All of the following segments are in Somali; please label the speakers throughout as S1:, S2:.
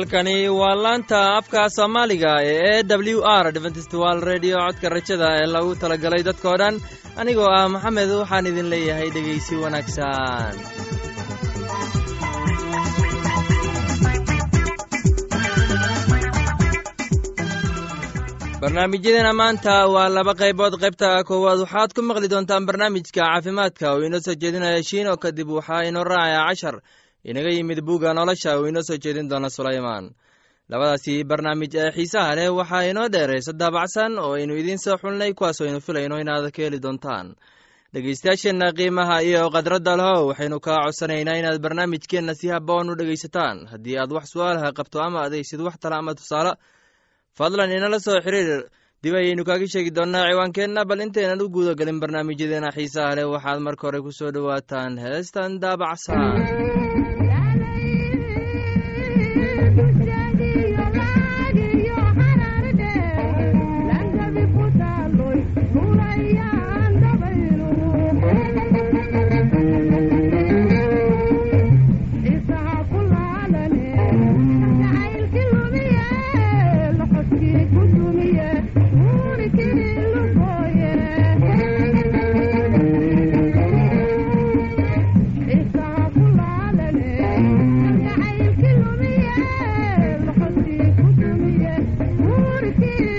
S1: halkani waa laanta afka soomaaliga ee e w r dventstwal redio codka rajada ee lagu talagalay dadkoo dhan. Anigoo ah maxamed waxaan idin leeyahay dhegaysi wanaagsan. Barnaamijyadeena maanta waa laba qaybood. Qaybta koowaad waxaad ku maqli doontaan barnaamijka caafimaadka oo inoo soo jeedinaya shiino kadib waxaa inoo raacaya cashar inaga yimid buugga nolosha uu inoo soo jeedin doona sulaymaan labadaasi barnaamij ee xiisaha leh waxaa inoo dheeraysa daabacsan oo aynu idiin soo xulnay kuwaas aynu filayno inaad ka heli doontaan. Dhegeystayaasheenna qiimaha iyo khadradda lehow waxaynu kaa codsanaynaa inaad barnaamijkeenna si haboon u dhegaysataan. Haddii aad wax su'aalaha qabto ama adaysid wax tala ama tusaale fadlan inala soo xiriir. Dib ayaynu kaaga sheegi doonnaa ciwaankeenna bal intaynan u guuda gelin barnaamijyadeena xiisaha leh. Waxaad marka hore ku soo dhowaataan heestan daabacsan ورثي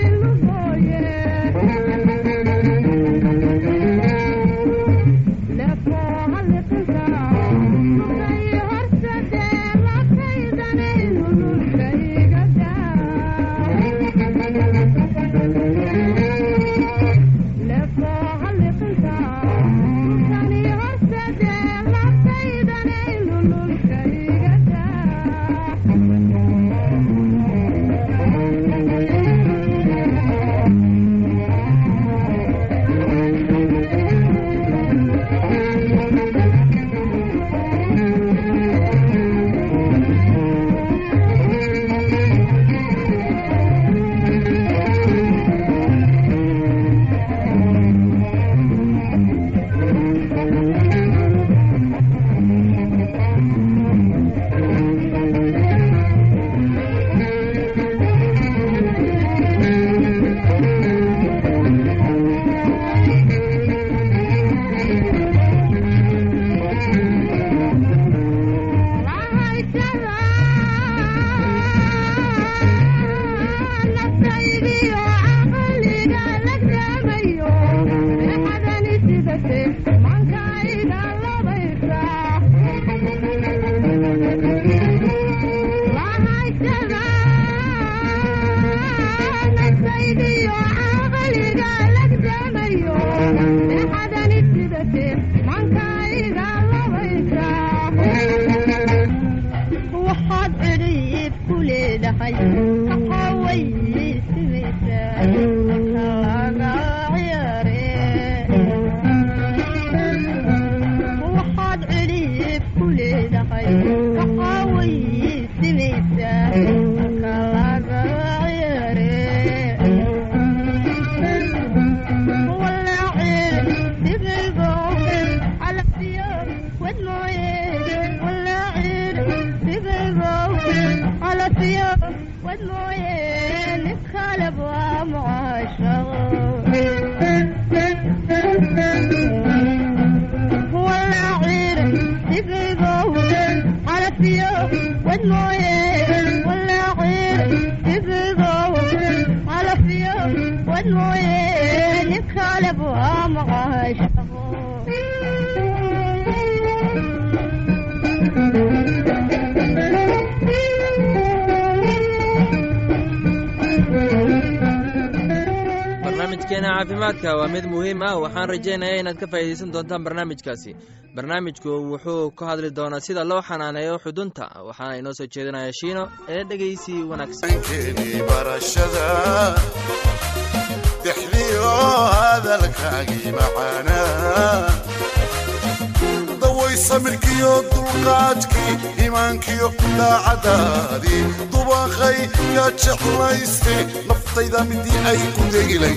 S1: barnaamijkeena caafimaadka waa mid muhiim ah. Waxaan rajaynayaa inaad ka faa'iidaysan doontaan barnaamijkaasi. Barnaamijku wuxuu ka hadli doonaa sida loo xanaaneeyo xudunta. Waxaana inoo soo jeedinaya shiino ee dhegaysi
S2: daway samirkiyo yaa jeclayste naftayda midii ay ku degilay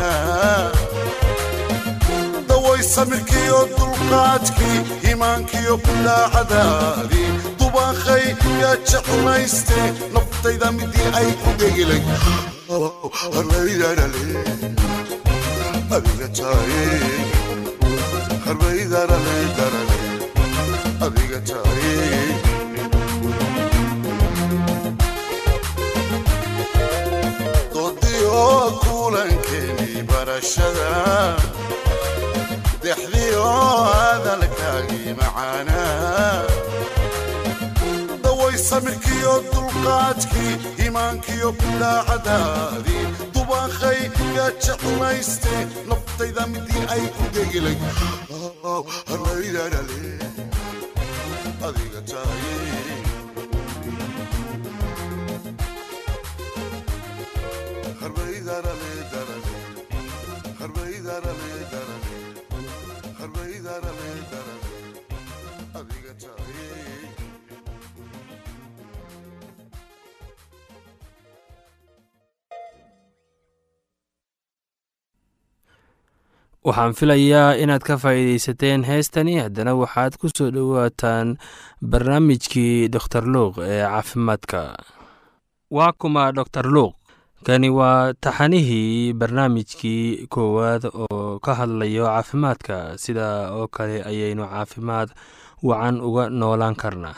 S2: samirkiiyo dulqaadkii iimaankiyo daacadaadii dubaaqay yaa jeclayste naftayda midii ay ku dhegilay harbaydarale adiga taaye hadalkaagii macaanaa daway samirkiiyo dulqaadkii iimaankiyo daacadaadii dubaaqay yaa jeclayste naftayda midii ay ku dhegilay
S3: waxaan filayaa inaad ka faa'iidaysateen heestani. Haddana waxaad ku soo dhowaataan barnaamijkii doktor luuq ee caafimaadka. Waa kuma doktor luuq. Kani waa taxanihii barnaamijkii koowaad oo ka hadlayo caafimaadka. Sida oo kale ayaynu caafimaad wacan uga noolaan karnaa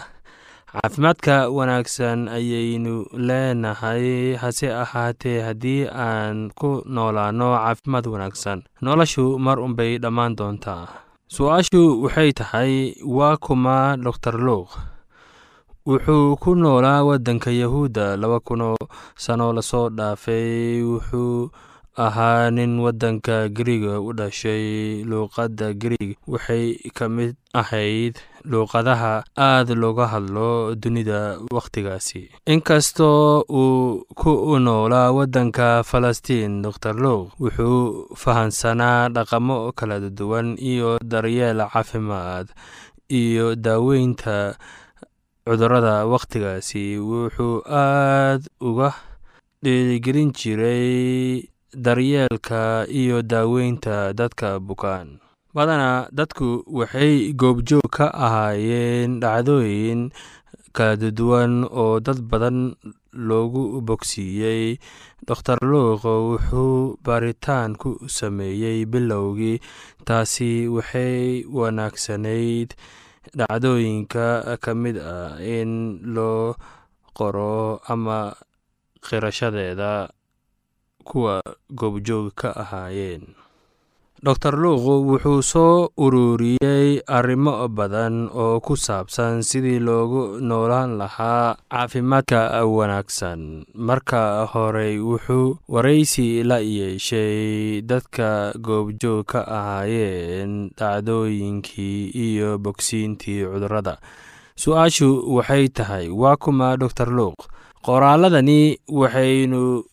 S3: caafimaadka wanaagsan ayaynu leenahay hase ahaatee haddii aan ku noolaano caafimaad wanaagsan. Noloshu mar unbay dhammaan doontaa. Su'aashu waxay tahay waa kuma doktor luuq wuxuu ku noolaa waddanka yahuudda laba kunoo sano la soo dhaafay. Wuxuu ahaa nin waddanka gariga u dhashay. Luuqadda gariig waxay ka mid ahayd luuqadaha aad looga hadlo dunida wakhtigaasi inkastoo uu ku noolaa waddanka falastiin doktor luuq wuxuu fahansanaa dhaqamo kala duwan iyo daryeel caafimaad iyo daaweynta cudurrada wakhtigaasi wuxuu aad uga dhiirigelin jiray daryeelka iyo daaweynta dadka bukaan badanaa dadku waxay goobjoog ka ahaayeen dhacdooyin kala duwan oo dad badan loogu bogsiiyey. Doktor luuq wuxuu baaritaan ku sameeyey bilowgii taasi waxay wanaagsanayd dhacdooyinka ka mid ah in loo qoro ama qirashadeeda kuwa goobjoog ka ahaayeen doktor luuq wuxuu soo ururiyey arrimo badan oo ku saabsan sidii loogu noolaan lahaa caafimaadka wanaagsan. Marka horey wuxuu waraysi la yeeshay dadka goobjoog ka ahaayeen dhacdooyinkii iyo bogsiintii cudurrada. Su'aashu waxay tahay waa kuma doktor luuq qoraaladani waxaynu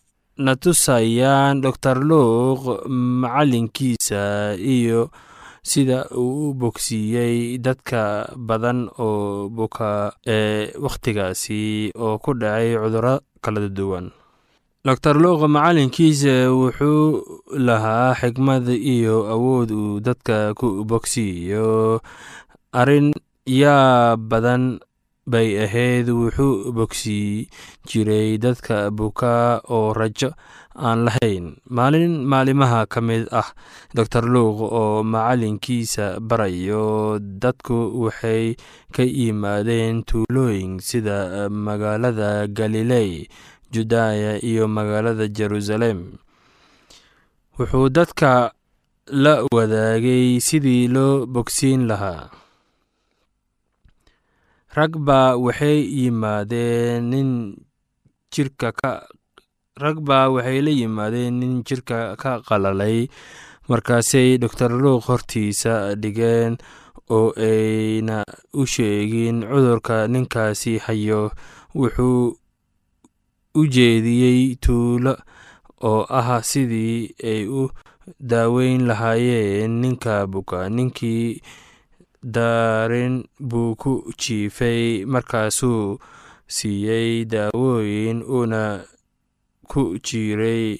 S3: na tusayaan doktor luuq macalinkiisa iyo sida uu u bogsiiyey dadka badan oo buka ee wakhtigaasi oo ku dhacay cudurro kala duwan. Doktor luuq macalinkiisa wuxuu lahaa xikmad iyo awood uu dadka ku bogsiiyo arrin yaa badan bay ahayd wuxuu bogsii jiray dadka bukaa oo rajo aan lahayn. Maalin maalimaha ka mid ah doktor luuq oo macalinkiisa barayo dadku waxay ka yimaadeen tuulooyin sida magaalada galiley judaya iyo magaalada jerusalem. Wuxuu dadka la wadaagay sidii loo bogsiin lahaa rag baa waxay la yimaadeen nin jirka ka qalalay. Markaasay doktor luuq hortiisa dhigeen oo ayna u sheegin cudurka ninkaasi hayo. Wuxuu u jeediyey tuulo oo ah sidii ay u daaweyn lahaayeen ninka buka ninkii daarin buu ku jiifay markaasuu siiyey daawooyin uuna ku jiiray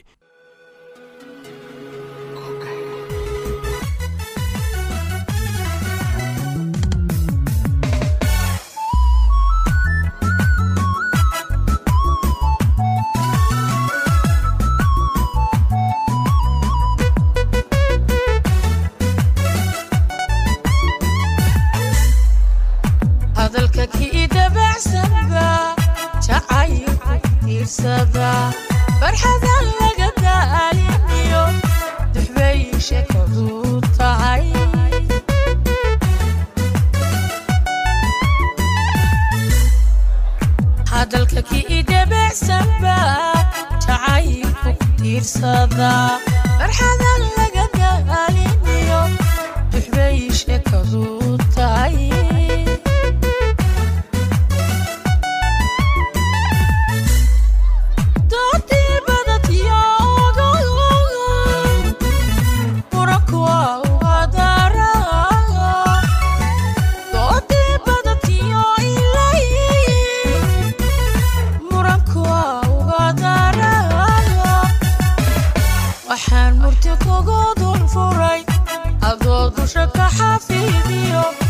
S4: adoo dusha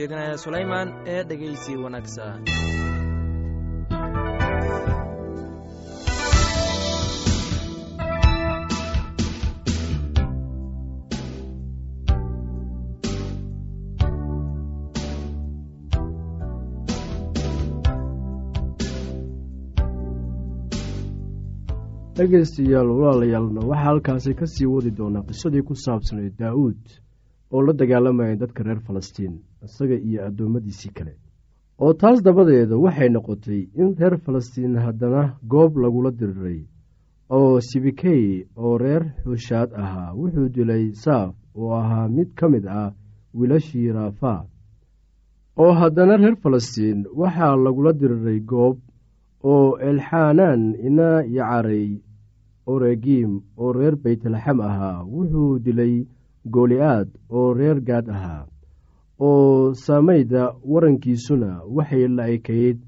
S5: jeedinaya sulaymaan ee dhegeysi wanaagsan.
S6: Dhegaystayaal walaalayaalna waxaa halkaasi ka sii wadi doonaa qisadii ku saabsanayd daa'uud oo la dagaalamaya dadka reer falastiin isaga iyo addoommadiisii kale. Oo taas dabadeeda waxay noqotay in reer falastiin haddana goob lagula diriray oo sibikey oo reer xuushaad ahaa wuxuu dilay saaf oo ahaa mid ka mid ah wiilashii raafaa oo haddana reer falastiin waxaa lagula diriray goob oo elxanaan ina yacarey oregiim oo reer beytlaxem ahaa wuxuu dilay goli'aad oo reer gaad ahaa oo saamayda warankiisuna waxay la ekayd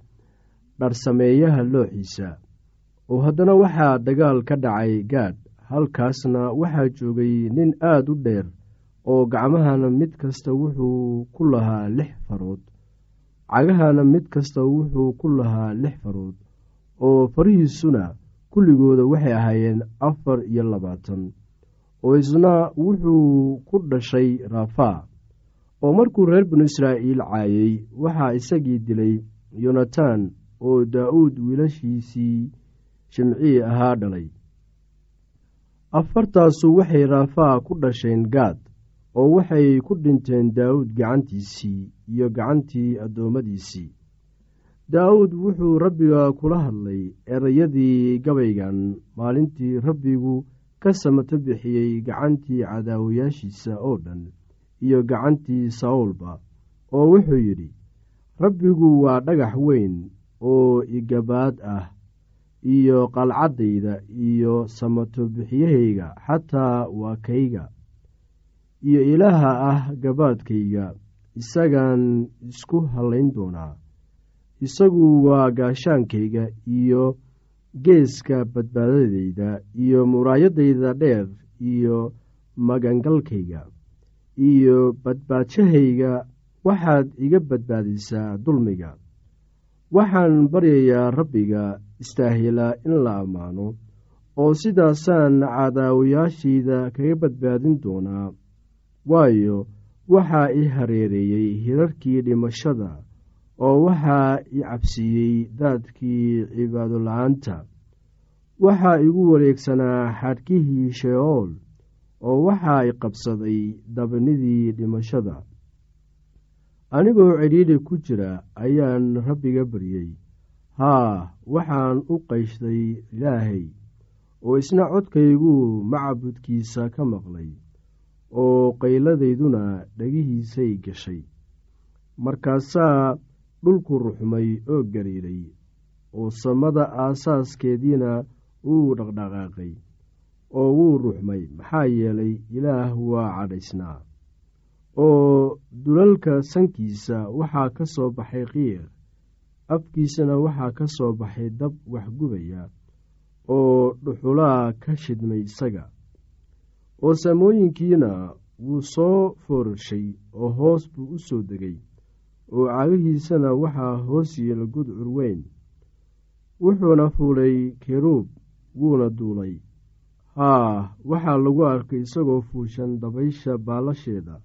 S6: dharsameeyaha looxiisa. Oo haddana waxaa dagaal ka dhacay gaadh halkaasna waxaa joogay nin aada u dheer oo gacmahana mid kasta wuxuu ku lahaa lix farood cagahana mid kasta wuxuu ku lahaa lix farood oo farihiisuna kulligooda waxay ahaayeen afar iyo labaatan oo isna wuxuu ku dhashay raafaa oo markuu reer binu israa'iil caayey waxaa isagii dilay yonatan oo daa'uud wiilashiisii shimcii ahaa dhalay. Afartaasu waxay raafaa ku dhasheen gaad oo waxay ku dhinteen daa'uud gacantiisii iyo gacantii addoommadiisii. Daa'uud wuxuu rabbiga kula hadlay erayadii gabaygan maalintii rabbigu ka samato bixiyey gacantii cadaawayaashiisa oo dhan iyo gacantii sawlba oo wuxuu yidhi rabbigu waa dhagax weyn oo igabaad ah iyo qalcaddayda iyo samato bixiyahayga xataa waa kayga iyo ilaaha ah gabaadkayga isagaan isku hallayn doonaa. Isagu waa gaashaankayga iyo geeska badbaadadayda iyo muraayadayda dheer iyo magangalkayga iyo badbaadshahayga waxaad iga badbaadisaa dulmiga. Waxaan baryayaa rabbiga istaahilaa in la ammaano oo sidaasaan cadaawayaashayda kaga badbaadin doonaa. Waayo waxaa i hareereeyey hirarkii dhimashada oo waxaa i cabsiiyey daadkii cibaadola'aanta waxaa igu wareegsanaa xadhkihii sheeool oo waxaa i qabsaday dabnidii dhimashada. Anigoo cidhiidhi ku jira ayaan rabbiga baryey haa waxaan u qayshtay ilaahay oo isna codkayguu macbudkiisa ka maqlay oo qayladayduna dhegihiisay gashay. Markaasaa dhulku ruxmay oo gariiray oo samada aasaaskeediina wuu dhaqdhaqaaqay oo wuu ruxmay maxaa yeelay ilaah waa cadhaysnaa. Oo dulalka sankiisa waxaa ka soo baxay qiiq afkiisana waxaa ka soo baxay dab waxgubaya oo dhuxulaa ka shidmay isaga. Oo saamooyinkiina wuu soo foorarshay oo hoos buu u soo degay oo cagihiisana waxaa hoos yeela gudcur weyn wuxuuna fuulay keruub wuuna duulay. Haa waxaa lagu arkay isagoo fuushan dabaysha baalasheeda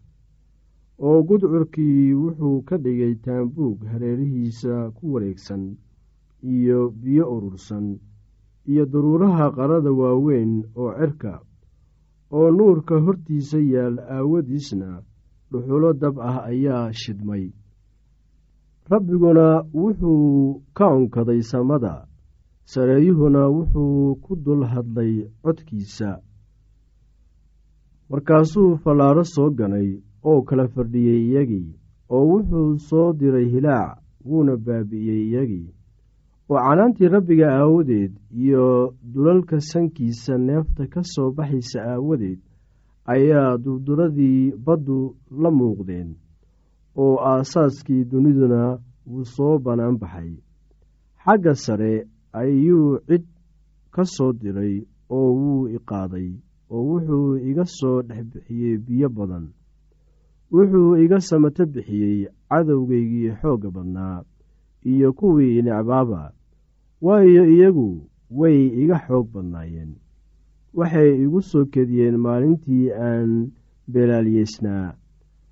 S6: oo gudcurkii wuxuu ka dhigay taambuug hareerihiisa ku wareegsan iyo biyo urursan iyo daruuraha qarada waaweyn oo cirka oo nuurka hortiisa yaal aawadiisna dhuxulo dab ah ayaa shidmay rabbiguna wuxuu ka onkaday samada. Sareeyuhuna wuxuu ku dul hadlay codkiisa. Markaasuu fallaaro soo ganay oo kala fadhiyey iyagii oo wuxuu soo diray hilaac wuuna baabi'iyey iyagii. Oo canaantii rabbiga aawadeed iyo dulalka sankiisa neefta ka soo baxaysa aawadeed ayaa durduradii baddu la muuqdeen oo aasaaskii duniduna wuu soo bannaan baxay. Xagga sare ayuu cid ka soo diray oo wuu i qaaday oo wuxuu iga soo dhex bixiyey biyo badan. Wuxuu iga samato bixiyey cadowgaygii xoogga badnaa iyo kuwii necbaaba waayo iyagu way iga xoog badnaayeen. Waxay igu soo kediyeen maalintii aan beelaaliyeysnaa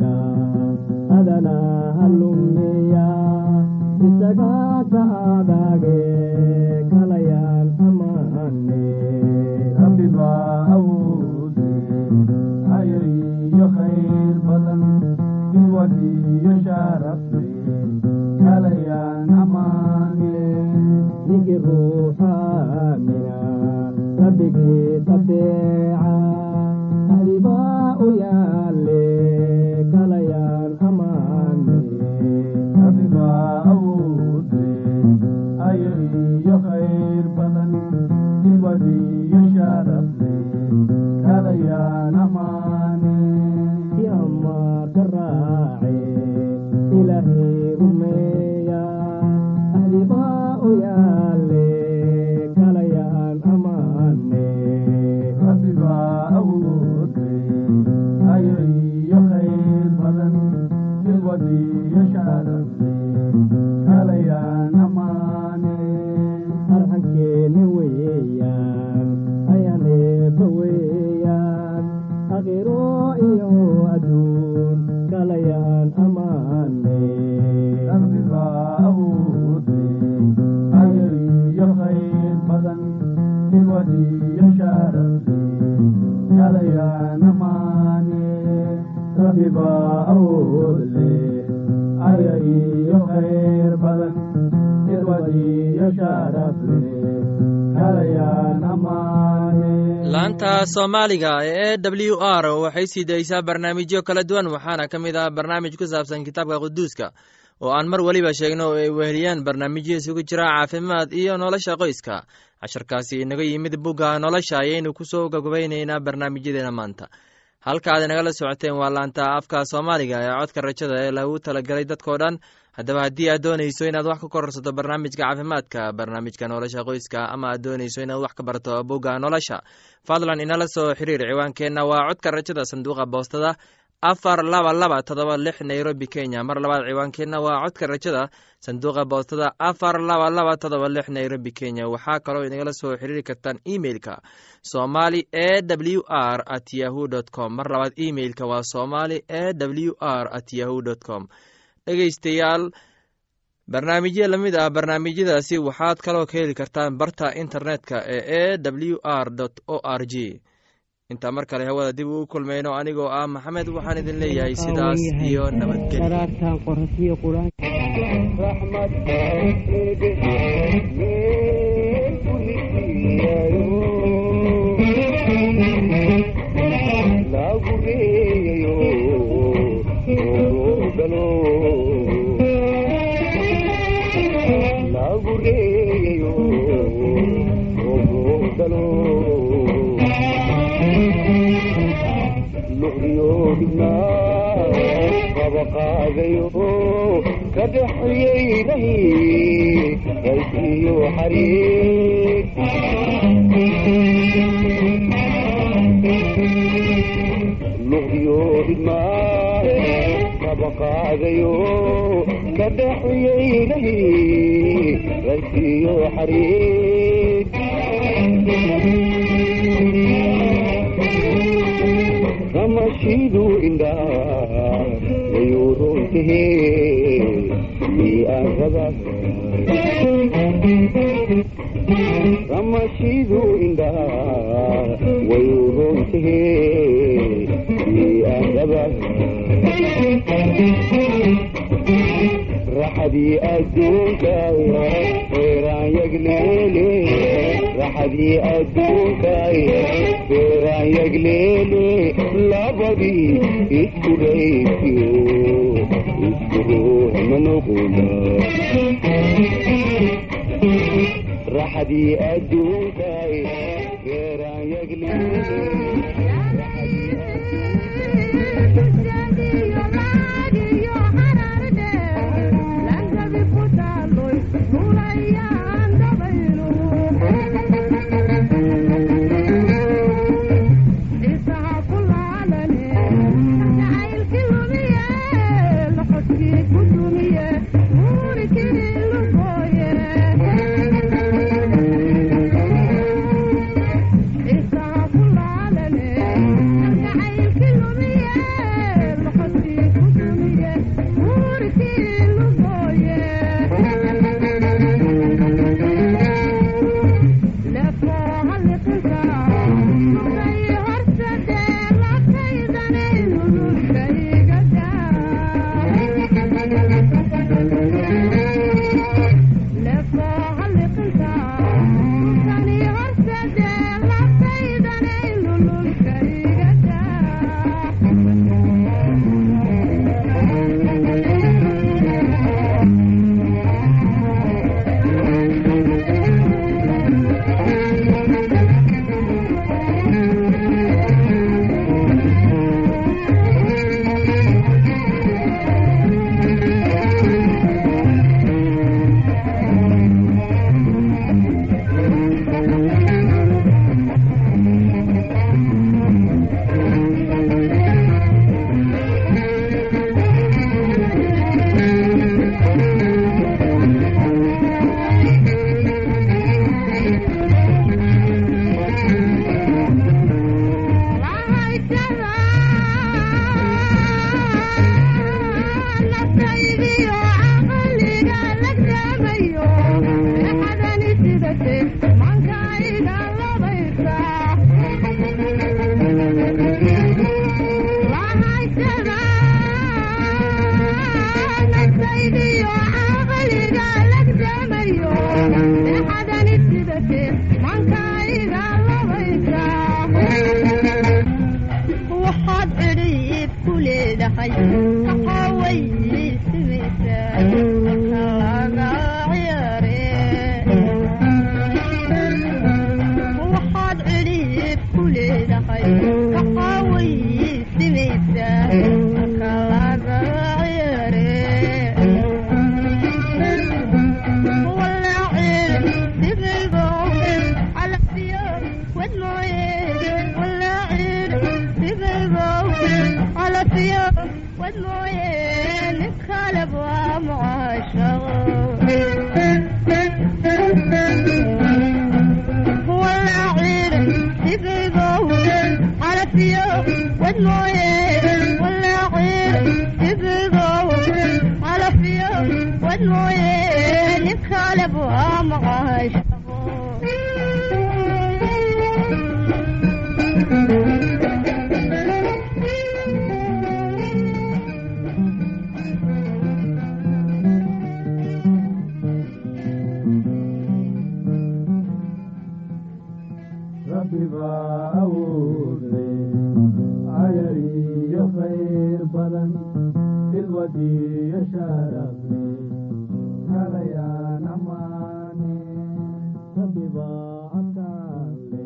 S7: jinniga adana halumeya isaga ka
S5: laanta soomaaliga ee w r waxay sii daysaa barnaamijyo kala duwan waxaana ka mid ah barnaamij ku saabsan kitaabka quduuska oo aan mar weliba sheegno oo ay weheliyaan barnaamijyo isugu jira caafimaad iyo nolosha qoyska. Casharkaasi inaga yimid bugga nolosha ayaynu ku soo gagabaynaynaa barnaamijyadeena maanta. Halka aad inagala socoteen waa laanta afka soomaaliga ee codka rajada ee lagu talagalay dadkao dhan haddaba haddii aad doonayso inaad wax ka kororsato barnaamijka caafimaadka barnaamijka nolosha qoyska ama aad doonayso inaad wax ka barto bugga nolosha fadlan inala soo xiriir ciwaankeenna waa codka rajada sanduuqa boostada afar laba laba todoba lix nairobi kenya. Mar labaad ciwaankeenna waa codka rajada sanduuqa boostada afar laba laba todoba lix nairobi kenya. Waxaa kaloo inagala soo xiriiri kartaan emeilka somali e w r at yahu com. Mar labaad emeilka waa somali e w r at yahu com dhegeystayaal barnaamijyo la mid ah barnaamijyadaasi waxaad kaloo ka heli kartaan barta internetka ee e w r o r g intaa mar kale hawada dib uu kulmayno anigoo ah maxamed waxaan idin leeyahay sidaas iyo nabadgelyo
S8: qabaqaadayo ka dhexyeynay qaysiyo xariir luqyo idmaa qabaqaadayo ka dhexyeynay qaysiyo xariir ramashidu indhaa wayuuruntahe miaraba ramashidu indhaa wayuuruntahe miaraba raxadii adduunka feeraan yagleele raxadii adduunka feeraan yagleele labadii isku dhaysiyo isku ruux ma noqona raxadii adduunka feeraan yagleele
S9: bilwadiyo